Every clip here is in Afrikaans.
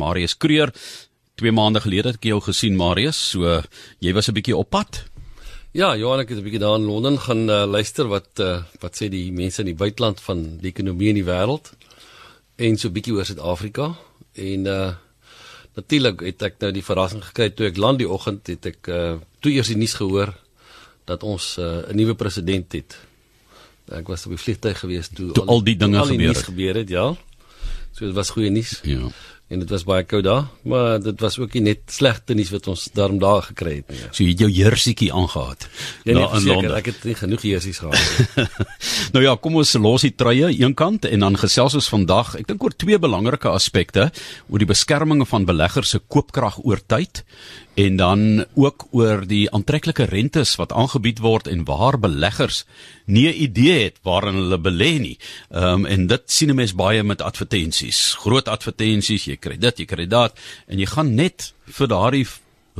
Marius Kreer. Twee maande gelede het ek jou gesien Marius, so jy was 'n bietjie op pad. Ja, Johan, ek het 'n bietjie daar in Londen gaan uh, luister wat uh, wat sê die mense in die buiteland van die ekonomie in die wêreld en so 'n bietjie oor Suid-Afrika en uh natuurlik het ek nou die verrassing gekry toe ek land die oggend het ek uh toe eers die nuus gehoor dat ons 'n uh, nuwe president het. Ek was op die vliegtuig gewees toe, toe al, al die dinge al die gebeur het. gebeur het, ja. So dit was goeie nuus. Ja. En dit was baie koud daar, maar dit was ook nie net slegte nuus wat ons daarom daar gekry het nie. Ja. So jy het jou jersietjie aangehad. Ja, nee, seker, ek het nie genoeg jersies gehad. nou ja, kom ons los die truie eenkant en dan gesels ons vandag, ek dink oor twee belangrike aspekte, oor die beskerming van beleggers se koopkrag oor tyd en dan ook oor die aantreklike rentes wat aangebied word en waar beleggers nie 'n idee het waarin hulle belê nie. Ehm um, en dit sien 'n mens baie met advertensies. Groot advertensies, jy kry dit, jy kry dat en jy gaan net vir daardie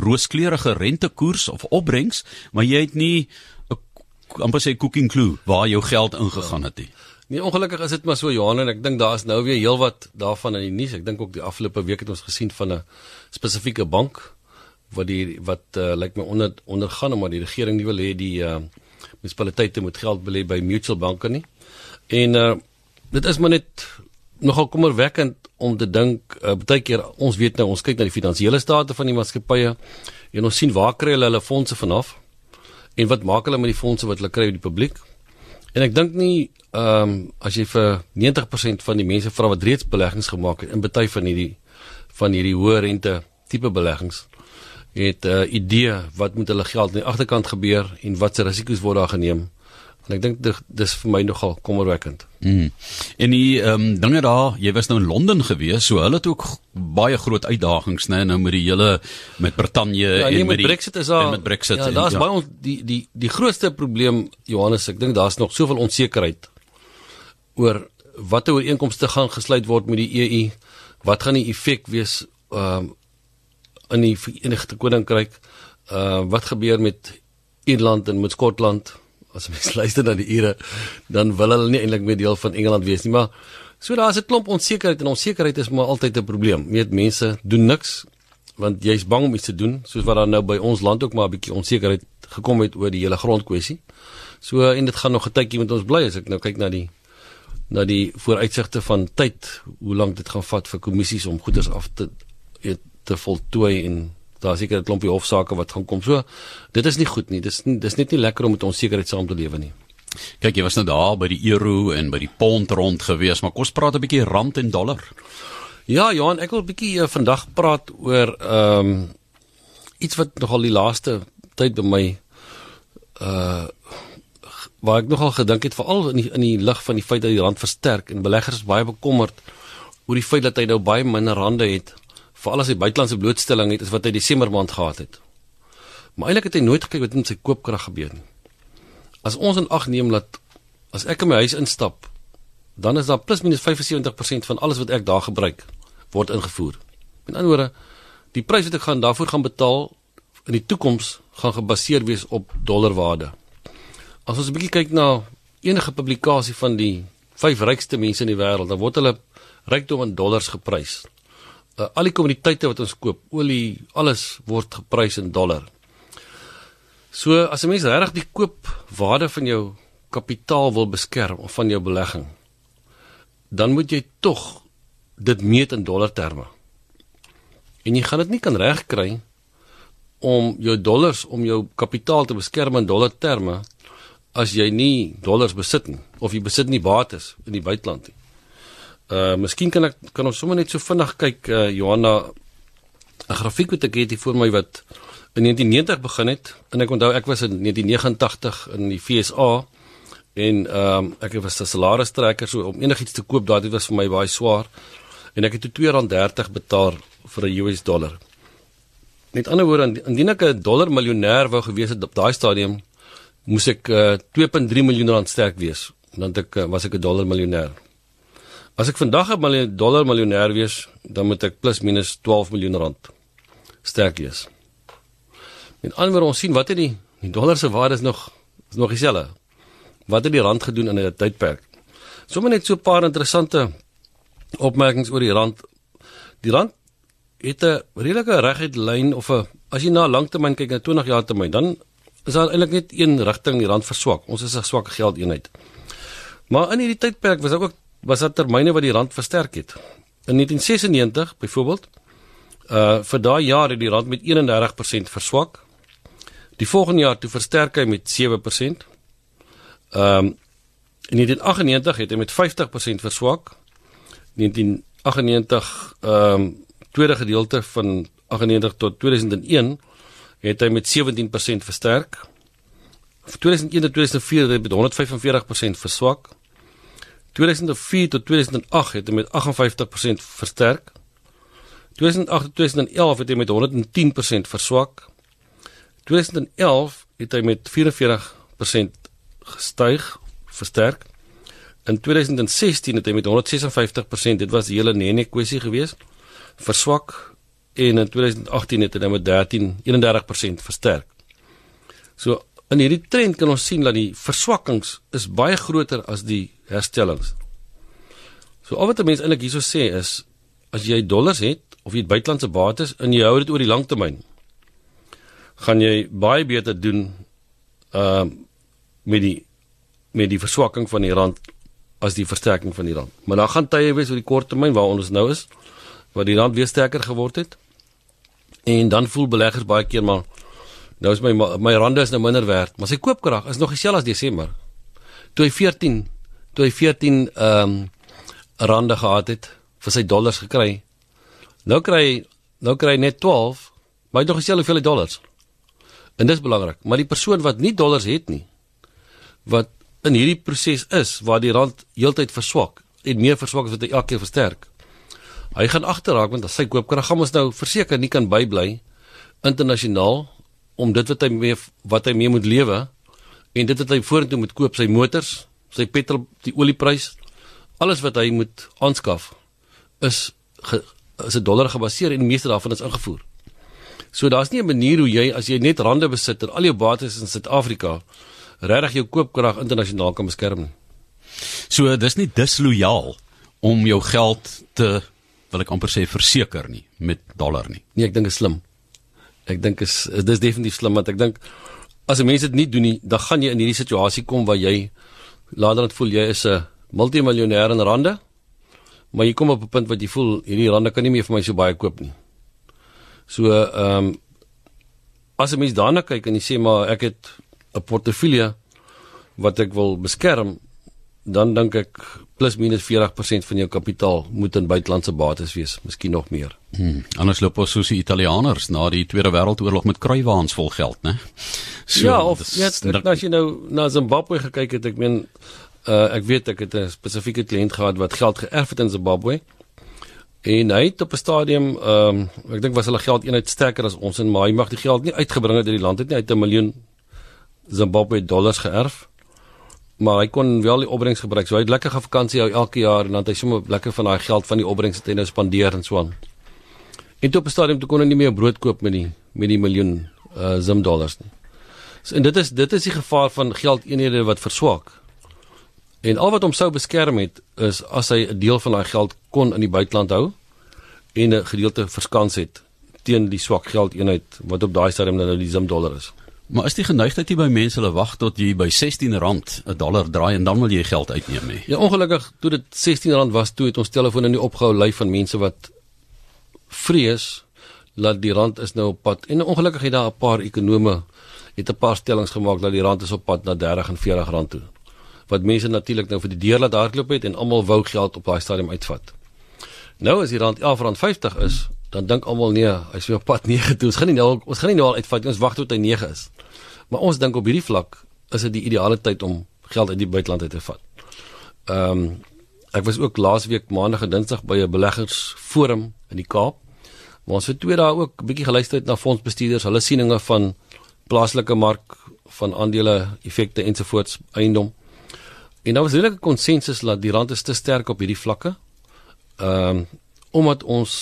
rooskleurige rentekoers of opbrengs, maar jy het nie 'n amper sê cooking clue waar jou geld ingegaan het nie. Nee, ongelukkig is dit maar so Johan en ek dink daar is nou weer heelwat daarvan in die nuus. Ek dink ook die afgelope week het ons gesien van 'n spesifieke bank wat die wat uh, lyk my onder ondergaan omdat die regering nie wil hê die uh, munisipaliteite moet geld belê by mutual banke nie. En uh, dit is maar net nogal kommerwekkend om te dink uh, baie keer ons weet nou ons kyk na die finansiële state van die maatskappye en ons sien waar kry hulle hulle fondse vanaf en wat maak hulle met die fondse wat hulle kry uit die publiek? En ek dink nie ehm um, as jy vir 90% van die mense vra wat reeds beleggings gemaak het in baie van hierdie van hierdie hoë rente tipe beleggings het 'n uh, idee wat met hulle geld aan die agterkant gebeur en watse risiko's word daar geneem. En ek dink dis vir my nogal kommerwekkend. Mm. En die ehm um, dinge daar, jy was nou in Londen gewees, so hulle het ook baie groot uitdagings, né, nou met die hele met Brittanje ja, en nee, met, met die Brexit is daar met Brexit. Ja, en- daar's baie ons die die die grootste probleem Johannes, ek dink daar's nog soveel onsekerheid oor watter ooreenkomste gaan gesluit word met die EU. Wat gaan die effek wees ehm um, in die Verenigde Koninkryk? Uh wat gebeur met Ierland en met Skotland? As mens luister na die Ire, dan wil hulle nie eintlik meer deel van Engeland wees nie, maar so daar's 'n klomp onsekerheid en onsekerheid is maar altyd 'n probleem. Weet mense doen niks want jy's bang om iets te doen, soos wat daar nou by ons land ook maar 'n bietjie onsekerheid gekom het oor die hele grondkwessie. So en dit gaan nog 'n tydjie met ons bly as ek nou kyk na die na die vooruitsigte van tyd, hoe lank dit gaan vat vir kommissies om goeders af te te voltooi en daar seker 'n klompie hofsaake wat gaan kom. So dit is nie goed nie. Dis nie, dis net nie lekker om met onsekerheid saam te lewe nie. Kyk, jy was nou daar by die euro en by die pond rond gewees, maar kom ons praat 'n bietjie rand en dollar. Ja, Johan, ek wil 'n bietjie uh, vandag praat oor ehm um, iets wat nogal die laaste tyd by my uh waar ek nogal gedink het veral in die in die lig van die feit dat die rand versterk en beleggers baie bekommerd oor die feit dat hy nou baie minder rande het veral as hy buitelandse blootstelling het as wat hy Desember maand gehad het. Maar eintlik het hy nooit gekyk wat met sy koopkrag gebeur nie. As ons in ag neem dat as ek in my huis instap, dan is daar plus minus 75% van alles wat ek daar gebruik word ingevoer. Met ander woorde, die prys wat ek gaan daarvoor gaan betaal in die toekoms gaan gebaseer wees op dollarwaarde. As ons 'n bietjie kyk na enige publikasie van die vyf rykste mense in die wêreld, dan word hulle rykdom in dollars geprys. Uh, al die kommoditeite wat ons koop, olie, alles word geprys in dollar. So as 'n mens regtig die koopwaarde van jou kapitaal wil beskerm of van jou belegging, dan moet jy tog dit meet in dollar terme. En jy gaan dit nie kan regkry om jou dollars om jou kapitaal te beskerm in dollar terme as jy nie dollars besit nie of jy besit nie bates in die buiteland nie. Uh miskien kan ek kan ons sommer net so vinnig kyk uh Johanna 'n grafiek wat ek het hier voor my wat in 1990 begin het en ek onthou ek was in 1989 in die FSA en ehm um, ek was 'n salaristrekker so om enigiets te koop daardie was vir my baie swaar en ek het toe R2.30 betaal vir 'n US dollar. Met ander woorde indien ek 'n dollar miljonair wou gewees het op daai stadium moes ek uh, 2.3 miljoen rand sterk wees dan ek uh, was ek 'n dollar miljonair. As ek vandag 'n miljoen dollar miljonair wees, dan moet ek plus minus 12 miljoen rand sterk wees. Met ander woorde ons sien wat het die die dollar se waarde is nog is nog dieselfde. Wat het die rand gedoen in 'n tydperk? Sommige net so 'n paar interessante opmerkings oor die rand. Die rand het 'n redelike reguit lyn of 'n as jy na langtermyn kyk na 20 jaar termyn, dan is daar eintlik net een rigting die rand verswak. Ons is 'n swak geldeenheid. Maar in hierdie tydperk was daar ook was daar termyne wat die rand versterk het. In 1996 byvoorbeeld, uh vir daai jaar het die rand met 31% verswak. Die volgende jaar toe versterk hy met 7%. Ehm um, in 1998 het hy met 50% verswak. 1998 ehm um, tweede gedeelte van 98 tot 2001 het hy met 17% versterk. Van 2001 tot 2004 het hy met 145% verswak. 2004 tot 2008 het hy met 58% versterk. 2008 tot 2011 het hy met 110% verswak. 2011 het hy met 44% gestyg, versterk. In 2016 het hy met 156%, dit was die hele nene kwessie geweest, verswak en in 2018 het hy nou met 13 31% versterk. So in hierdie trend kan ons sien dat die verswakkings is baie groter as die herstellings. So al wat 'n mens eintlik hierso sê is as jy dollars het of jy buitelandse bates en jy hou dit oor die lang termyn, gaan jy baie beter doen uh met die met die verswakking van die rand as die versterking van die rand. Maar dan gaan tye wees oor die kort termyn waar ons nou is waar die rand weer sterker geword het. En dan voel beleggers baie keer maar nou is my my rande is nou minder werd, maar sy koopkrag is nog dieselfde as Desember. Toe hy 14 toe hy 14 ehm um, rande gehad het vir sy dollars gekry. Nou kry nou kry net 12, maar hy het nog dieselfde hoeveelheid dollars. En dis belangrik, maar die persoon wat nie dollars het nie wat in hierdie proses is waar die rand heeltyd verswak en meer verswak as wat hy elke keer versterk. Hy gaan agterraak want as sy koopkrag gaan ons nou verseker nie kan bybly internasionaal om dit wat hy mee wat hy mee moet lewe en dit wat hy vorentoe moet koop sy motors, sy petrol, die olieprys, alles wat hy moet aanskaf is ge, is 'n dollar gebaseer en die meeste daarvan is ingevoer. So daar's nie 'n manier hoe jy as jy net rande besit en al jou bates in Suid-Afrika regtig jou koopkrag internasionaal kan beskerm nie. So dis nie dislojaal om jou geld te wil ek amper sê verseker nie met dollar nie. Nee, ek dink dit is slim. Ek dink is dis definitief slim want ek dink as 'n mens dit nie doen nie, dan gaan jy in hierdie situasie kom waar jy later net voel jy is 'n multimiljonêr in rande. Maar jy kom op 'n punt wat jy voel hierdie rande kan nie meer vir my so baie koop nie. So ehm um, as 'n mens daarna kyk en jy sê maar ek het 'n portefeulje wat ek wil beskerm, dan dink ek plus minus 40% van jou kapitaal moet in buitelandse bates wees, miskien nog meer. Hmm. Anders loop ons soos die Italianers na die Tweede Wêreldoorlog met kruiwaans vol geld, né? So, ja, of het as jy nou na Zimbabwe gekyk het, ek meen uh, ek weet ek het 'n spesifieke kliënt gehad wat geld geërf het in Zimbabwe. En hy het op 'n stadium, ehm um, ek dink was hulle geld eenheid sterker as ons en maar hy mag die geld nie uitgebring het uit die land het nie. Hy het 'n miljoen Zimbabwe dollars geërf maar hy kon wel die opbrengs gebruik. So hy het lekker vakansie hou elke jaar en dan het hy sommer lekker van daai geld van die opbrengs het hy nou spandeer en so aan. En toe op 'n stadium toe kon hy nie meer brood koop met die met die miljoen uh Zim dollars nie. So en dit is dit is die gevaar van geldeenhede wat verswak. En al wat hom sou beskerm het is as hy 'n deel van daai geld kon in die buiteland hou en 'n gedeelte verskans het teen die swak geldeenheid wat op daai stadium nou die Zim dollar is. Maar is die geneigtheid hier by mense hulle wag tot jy by R16 'n dollar draai en dan wil jy geld uitneem nie. Ja, ongelukkig toe dit R16 was, toe het ons telefone nie opgehou lui van mense wat vrees dat die rand is nou op pad. En ongelukkig het daar 'n paar ekonome het 'n paar stellings gemaak dat die rand is op pad na 30 en 40 rand toe. Wat mense natuurlik nou vir die deur laat hardloop het en almal wou geld op daai stadium uitvat. Nou as die rand R11.50 is, dan dink almal nee, hy's weer op pad 9 toe. Ons gaan nie nou ons gaan nie nou al uitvat. Ons wag tot hy 9 is. Maar ons dink op hierdie vlak is dit die ideale tyd om geld uit die buiteland uit te vat. Ehm um, ek was ook laasweek maandag en dinsdag by 'n beleggersforum in die Kaap. Maar ons het twee dae ook 'n bietjie geluister na fondsbestuurders, hulle sieninge van plaaslike mark van aandele, effekte ensovoorts, eiendom. En daar was redelike konsensus dat die rand is te sterk op hierdie vlakke. Ehm um, omdat ons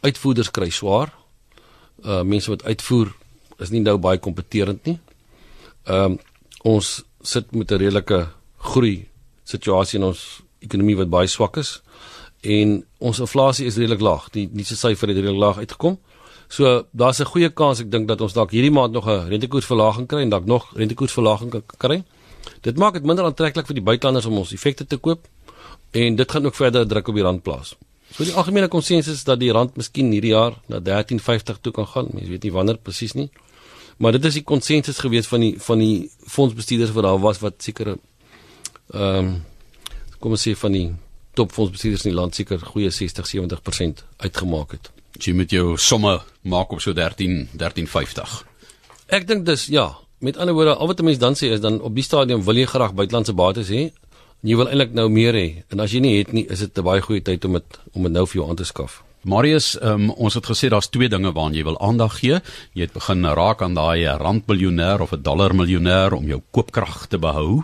uitvoerders kry swaar. Uh mense wat uitvoer is nie nou baie kompeterend nie. Ehm um, ons sit met 'n redelike groei situasie in ons ekonomie wat baie swak is en ons inflasie is redelik laag. Die nuutste syfer het redelik laag uitgekom. So daar's 'n goeie kans ek dink dat ons dalk hierdie maand nog 'n rentekoersverlaging kry en dalk nog rentekoersverlaging kan kry. Dit maak dit minder aantreklik vir die buitelanders om ons effekte te koop en dit gaan ook verder druk op die rand plaas. So die algemene konsensus is dat die rand miskien hierdie jaar na 13.50 toe kan gaan. Mense weet nie wanneer presies nie. Maar dit is die konsensus gewees van die van die fondsbestuurders wat daar was wat sekere ehm um, kom ons sê van die topfondsbestuurders in die land seker goeie 60-70% uitgemaak het. Jy met jou somme maak op so 13 13.50. Ek dink dis ja, met ander woorde al wat 'n mens dan sê is dan op die stadium wil jy graag buitelandse bates hê. Jy wil eintlik nou meer hê en as jy nie het nie, is dit 'n baie goeie tyd om dit om dit nou vir jou aan te skaf. Marius, um, ons het gesê daar's twee dinge waaraan jy wil aandag gee. Jy het begin raak aan daai randmiljonair of 'n dollarmiljonair om jou koopkrag te behou.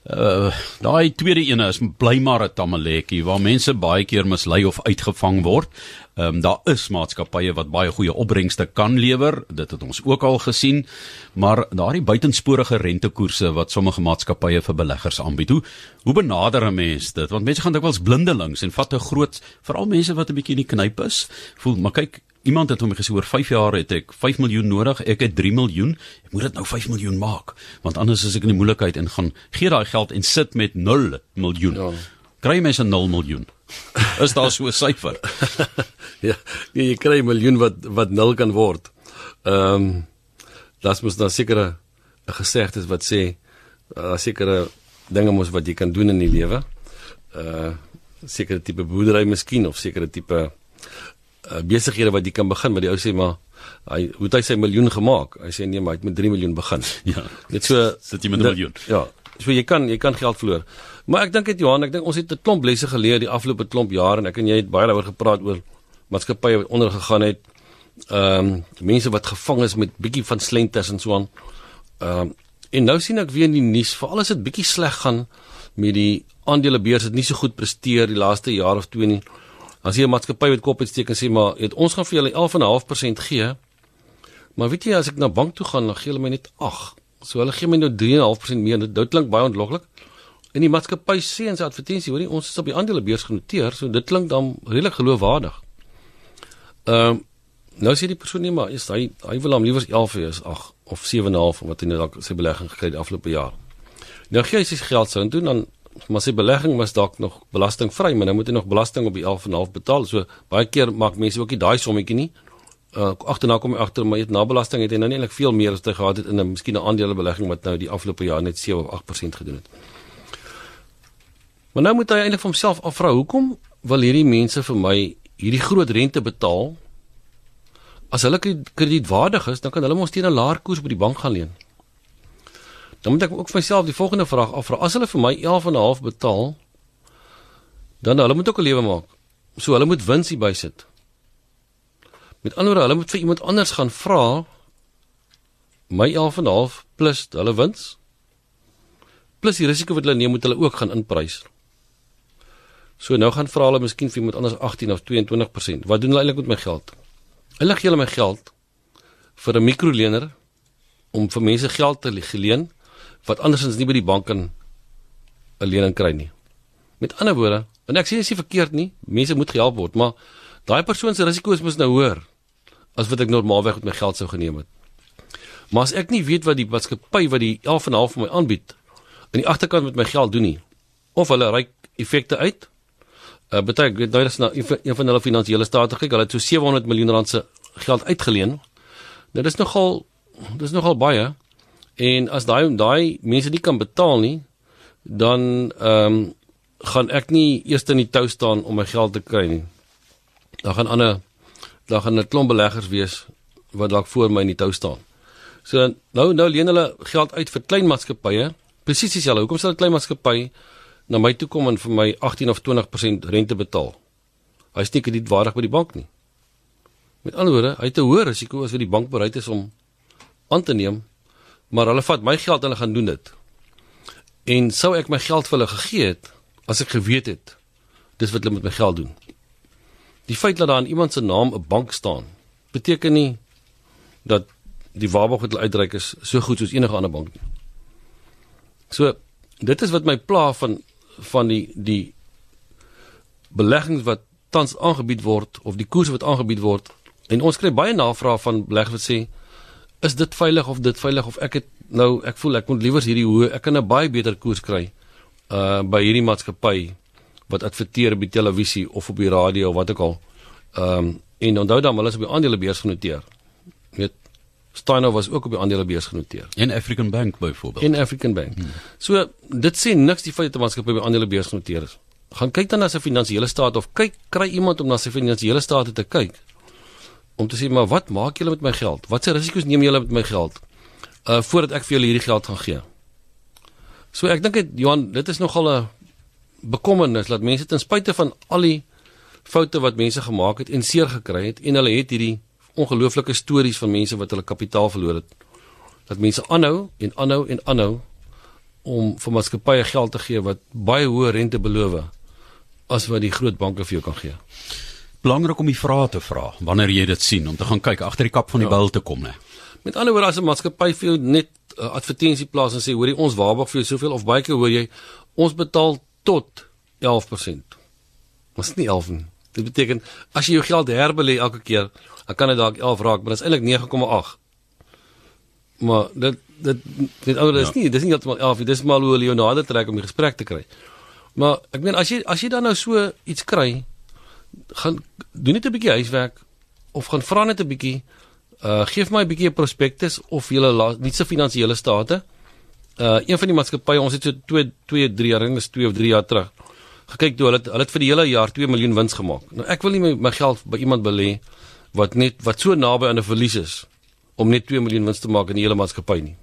Uh daai tweede ene is bly maar 'n tamaletjie waar mense baie keer mislei of uitgevang word. Ehm um, daar is maatskappye wat baie goeie opbrengste kan lewer, dit het ons ook al gesien, maar daardie buitensporige rentekoerse wat sommige maatskappye vir beleggers aanbied. Hoe hoe benader 'n mens dit? Want mense gaan dikwels blindelings en vat 'n groot, veral mense wat 'n bietjie in die knyp is, voel maar kyk Iemand het hom gesê oor 5 jaar het ek 5 miljoen nodig, ek het 3 miljoen. Ek moet dit nou 5 miljoen maak, want anders is ek in die moeilikheid en gaan gee daai geld en sit met 0 miljoen. Ja. Kry mense 0 miljoen. Is daar so 'n syfer? ja, nee, jy kry 'n miljoen wat wat 0 kan word. Ehm um, das moet dan sekere 'n gesegde wat sê uh, sekere dinge mos wat jy kan doen in die lewe. Uh sekere tipe boerdery miskien of sekere tipe uh, besighede wat jy kan begin met die ou sê maar hy hoe het hy sy miljoen gemaak? Hy sê nee maar hy het met 3 miljoen begin. Ja. Net so sit jy met 'n miljoen. ja. So jy kan jy kan geld verloor. Maar ek dink dit Johan ek dink ons het 'n klomp lesse geleer die afgelope klomp jare en ek en jy het baie daaroor gepraat oor maatskappye wat ondergegaan het. Ehm um, mense wat gevang is met bietjie van slenters en so aan. Ehm um, en nou sien ek weer in die nuus veral as dit bietjie sleg gaan met die aandelebeurs het nie so goed presteer die laaste jaar of twee nie As jy 'n maatskappy met kop uitsteek en sê maar het ons gaan vir julle 11.5% gee. Maar weet jy as ek na bank toe gaan, dan gee hulle my net 8. So hulle gee my nou 3.5% meer. Dit klink baie ontloklik. En die maatskappy sê in sy advertensie, hoorie, ons is op die aandelebeurs genoteer, so dit klink dan redelik geloofwaardig. Ehm um, nou sê die persoon nie maar is hy hy wil hom liewer 11 hê as 8 of 7.5 wat hy nou dalk sy belegging gekry het afgelope jaar. Nou gee hy sy geld sou en doen dan maar sy belegging was dalk nog belastingvry, maar nou moet hy nog belasting op die 11.5 betaal. So baie keer maak mense ook nie daai sommetjie nie. Uh agterna kom hy agter maar jy het na belasting het hy nou nie eintlik veel meer as hy gehad het in 'n miskien 'n aandelebelegging wat nou die afgelope jaar net 7 of 8% gedoen het. Maar nou moet hy eintlik vir homself afvra, hoekom wil hierdie mense vir my hierdie groot rente betaal? As hulle kredietwaardig is, dan kan hulle mos teen 'n laer koers by die bank gaan leen. Dan moet ek ook vir myself die volgende vraag afvra. As hulle vir my 11.5 betaal, dan hulle moet ook 'n lewe maak. So hulle moet wins hier bysit. Met ander woorde, hulle moet vir iemand anders gaan vra my 11.5 plus hulle wins plus die risiko wat hulle neem moet hulle ook gaan inprys. So nou gaan vra hulle miskien vir iemand anders 18 of 22%. Wat doen hulle eintlik met my geld? Hulle gee hulle my geld vir 'n mikrolener om vir mense geld te leen wat andersins nie by die bank kan 'n lening kry nie. Met ander woorde, en ek sê dit is nie verkeerd nie, mense moet gehelp word, maar daai persoon se risiko is mos nou hoër as wat ek normaalweg met my geld sou geneem het. Maar as ek nie weet wat die maatskappy wat die 11.5 vir my aanbied aan die agterkant met my geld doen nie, of hulle ry effekte uit, uh, baie ek weet nou is nou een van hulle finansiële state kyk, hulle het so 700 miljoen rand se geld uitgeleen. Nou dis nogal dis nogal baie. En as daai daai mense nie kan betaal nie, dan ehm um, gaan ek nie eers in die tou staan om my geld te kry nie. Dan gaan ander dan gaan 'n klomp beleggers wees wat dalk voor my in die tou staan. So nou nou leen hulle geld uit vir klein maatskappye. Presies dieselfde. Hoekom sal 'n klein maatskappy na my toe kom en vir my 18 of 20% rente betaal? Hy steek dit waardig by die bank nie. Met ander woorde, hy het 'n hoër risiko as wat die bank bereid is om aan te neem maar hulle vat my geld en hulle gaan doen dit. En sou ek my geld vir hulle gegee het as ek geweet het dis wat hulle met my geld doen. Die feit dat daar in iemand se naam 'n bank staan, beteken nie dat die waarborg wat hulle uitreik is so goed soos enige ander bank nie. So dit is wat my pla van van die die beleggings wat tans aangebied word of die koers wat aangebied word en ons kry baie navrae van beleggers wat sê is dit veilig of dit veilig of ek het nou ek voel ek moet liewers hierdie hoe ek kan 'n baie beter koers kry uh by hierdie maatskappy wat adverteer op die televisie of op die radio of wat ook al. Ehm um, en onthou dan hulle is op die aandelebeurs genoteer. Net Steiner was ook op die aandelebeurs genoteer. In African Bank byvoorbeeld. In African Bank. Hmm. So dit sê niks die feit dat 'n maatskappy op die aandelebeurs genoteer is. Gaan kyk dan na sy finansiële staat of kyk kry iemand om na sy finansiële staat te kyk om te sê maar wat maak julle met my geld? Watse risiko's neem julle met my geld? Uh voordat ek vir julle hierdie geld gaan gee. So ek dink dit Johan, dit is nogal 'n bekommernis dat mense ten spyte van al die foute wat mense gemaak het en seer gekry het en hulle het hierdie ongelooflike stories van mense wat hulle kapitaal verloor het dat mense aanhou en aanhou en aanhou om vir maatskappye geld te gee wat baie hoë rente beloof as wat die groot banke vir jou kan gee. Belangrik om die vrae te vra wanneer jy dit sien om te gaan kyk agter die kap van die ja. bil te kom nê. Met ander woorde as 'n maatskappy vir jou net 'n uh, advertensie plaas en sê hoorie ons waarborg vir jou soveel of baie keer hoor jy ons betaal tot 11%. Mas nie 11 nie. Dit beteken as jy jou geld herbelê elke keer, dan kan dit dalk 11 raak, maar dit is eintlik 9,8. Maar dit dit dit ou dis ja. nie, dis nie heeltemal 11 nie. Dis maar hoe Leonardo trek om die gesprek te kry. Maar ek meen as jy as jy dan nou so iets kry, gaan doen net 'n bietjie huiswerk of gaan vra net 'n bietjie uh gee vir my 'n bietjie 'n prospektus of julle nie se finansiële state uh een van die maatskappye ons het so 2 2 3 jaar is 2 of 3 jaar terug gekyk toe hulle het, hulle het vir die hele jaar 2 miljoen wins gemaak. Nou ek wil nie my, my geld by iemand belê wat net wat so naby aan 'n verlies is om net 2 miljoen wins te maak in die hele maatskappy nie.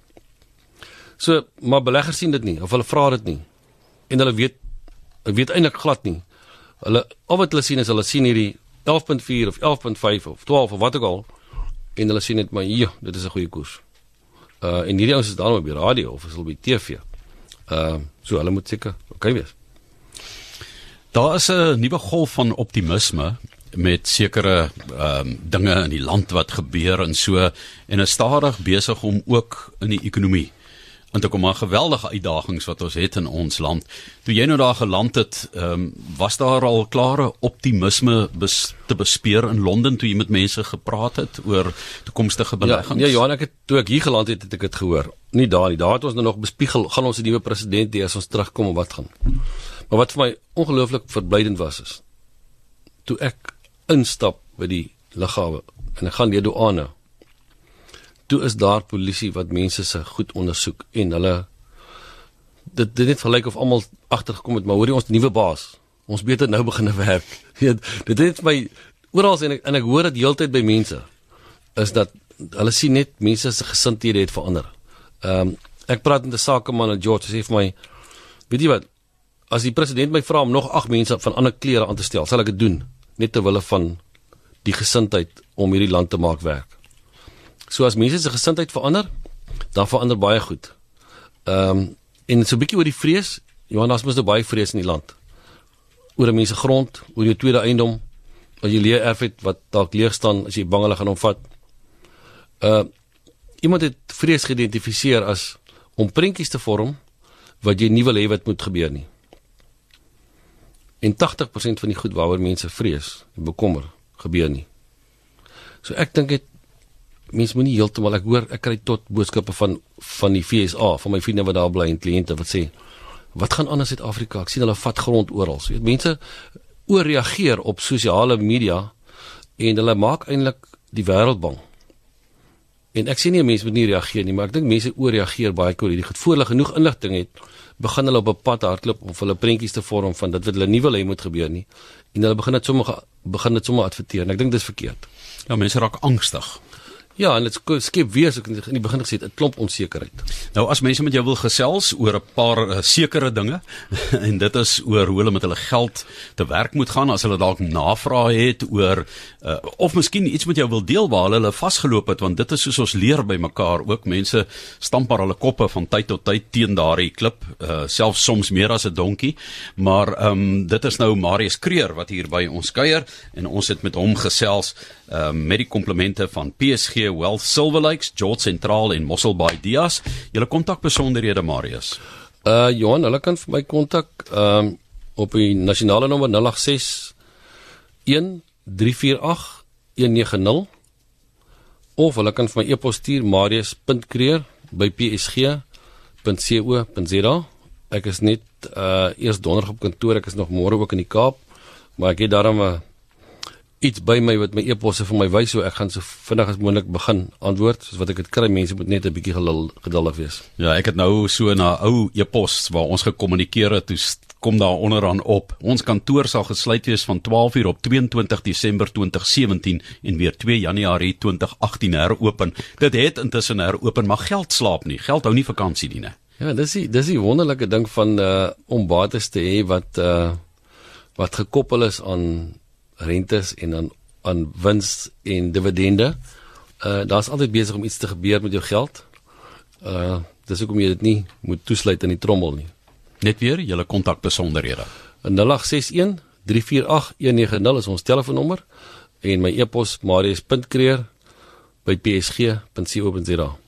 So maar beleggers sien dit nie of hulle vra dit nie. En hulle weet ek weet eintlik glad nie. Hulle al wat hulle sien is hulle sien hierdie 11.4 of 11.5 of 12 of wat ook al en hulle sien net maar ja, dit is 'n goeie koers. Uh en hierdie ouens is dan op die radio of is hulle by TV. Uh so hulle moet seker okay wees. Daar is 'n nuwe golf van optimisme met sekere ehm um, dinge in die land wat gebeur en so en is stadig besig om ook in die ekonomie want ek kom maar geweldige uitdagings wat ons het in ons land. Toe jy nou daar geland het, ehm um, was daar al klare optimisme bes, te bespeer in Londen toe jy met mense gepraat het oor toekomstige ja, beleggings? Ja, nee, Johan, ek het toe ek hier geland het, het ek dit gehoor. Nie daar nie. Daar het ons nou nog bespiegel gaan ons 'n nuwe president hê as ons terugkom of wat gaan. Maar wat vir my ongelooflik verblydend was is toe ek instap by die lughawe en ek gaan deur douane toe is daar polisie wat mense se goed ondersoek en hulle dit dit net verlyk of almal agtergekom het maar hoorie ons nuwe baas ons beter nou begine werk. Weet dit het my oral en ek, en ek hoor dit heeltyd by mense is dat hulle sien net mense se gesindhede het verander. Ehm um, ek praat met 'n sakeman in George sê vir my weet jy wat? As die president my vra om nog 8 mense van ander kleure aan te stel sal ek dit doen net ter wille van die gesindheid om hierdie land te maak werk So as mense se gesindheid verander, dan verander baie goed. Ehm um, en so 'n bietjie oor die vrees, Johannes mos nou baie vrees in die land. Oor mense grond, oor jou tweede eiendom, as jy leer erf het wat dalk leeg staan as jy bang hulle gaan omvat. Uh iemand het vrees geïdentifiseer as om prentjies te vorm wat jy nie wil hê wat moet gebeur nie. En 80% van die goed waaroor mense vrees en bekommer gebeur nie. So ek dink dit mense moenie heeltemal ek hoor ek kry tot boodskappe van van die FSA van my vriende wat daar bly en kliënte wat sê wat gaan aan in Suid-Afrika? Ek sien hulle vat grond oral. So weet mense ooreageer op sosiale media en hulle maak eintlik die wêreld bang. En ek sien nie mense moet nie reageer nie maar ek dink mense ooreageer baie oor hierdie goed. Voor hulle genoeg inligting het begin hulle op 'n pad hardloop om hulle prentjies te vorm van dit wat hulle nie wil hê moet gebeur nie. En hulle begin dit sommer begin dit sommer adverteer. En ek dink dit is verkeerd. Ja mense raak angstig Ja, en dit skep weer so in die begin gesê 'n klomp onsekerheid. Nou as mense met jou wil gesels oor 'n paar uh, sekere dinge en dit is oor hoe hulle met hulle geld te werk moet gaan as hulle dalk navrae het oor uh, of miskien iets met jou wil deel waar hulle vasgeloop het want dit is soos ons leer by mekaar ook mense stamp maar hulle koppe van tyd tot tyd teen daardie klip, uh, selfs soms meer as 'n donkie. Maar ehm um, dit is nou Marius Kreer wat hier by ons kuier en ons het met hom gesels uh, met die komplemente van PSG Wealth Silver Lakes, George Sentraal en Mosselbaai Dias. Julle kontak besonderhede Marius. Uh Johan, hulle kan vir my kontak. Ehm um, op die nasionale nommer 086 1348 190 of hulle kan vir my e-pos stuur marius.kreer@psg.co.za. Ek is net uh eers donderdag op kantoor, ek is nog môre ook in die Kaap, maar ek het daarom 'n uh, iets by my wat my e-posse vir my wys so ek gaan so vinnig as moontlik begin antwoord soos wat ek dit kry mense moet net 'n bietjie geduldig wees. Ja, ek het nou so na ou e-pos waar ons gekommunikeer het, toe kom daar onderaan op. Ons kantoor sal gesluit wees van 12:00 op 22 Desember 2017 en weer 2 Januarie 2018 heropen. Dit het intussen heropen, maar geld slaap nie. Geld hou nie vakansie nie? Ja, dis die dis die wonderlike ding van uh om bates te hê wat uh wat gekoppel is aan rentes en aan aan wins en dividende. Uh daar's altyd besig om iets te gebeur met jou geld. Uh dis hoekom jy dit nie moet toesluit in die trommel nie. Net weer julle kontak besonderhede. 0861 348 190 is ons telefoonnommer en my e-pos marius.kreer by psg.co.za.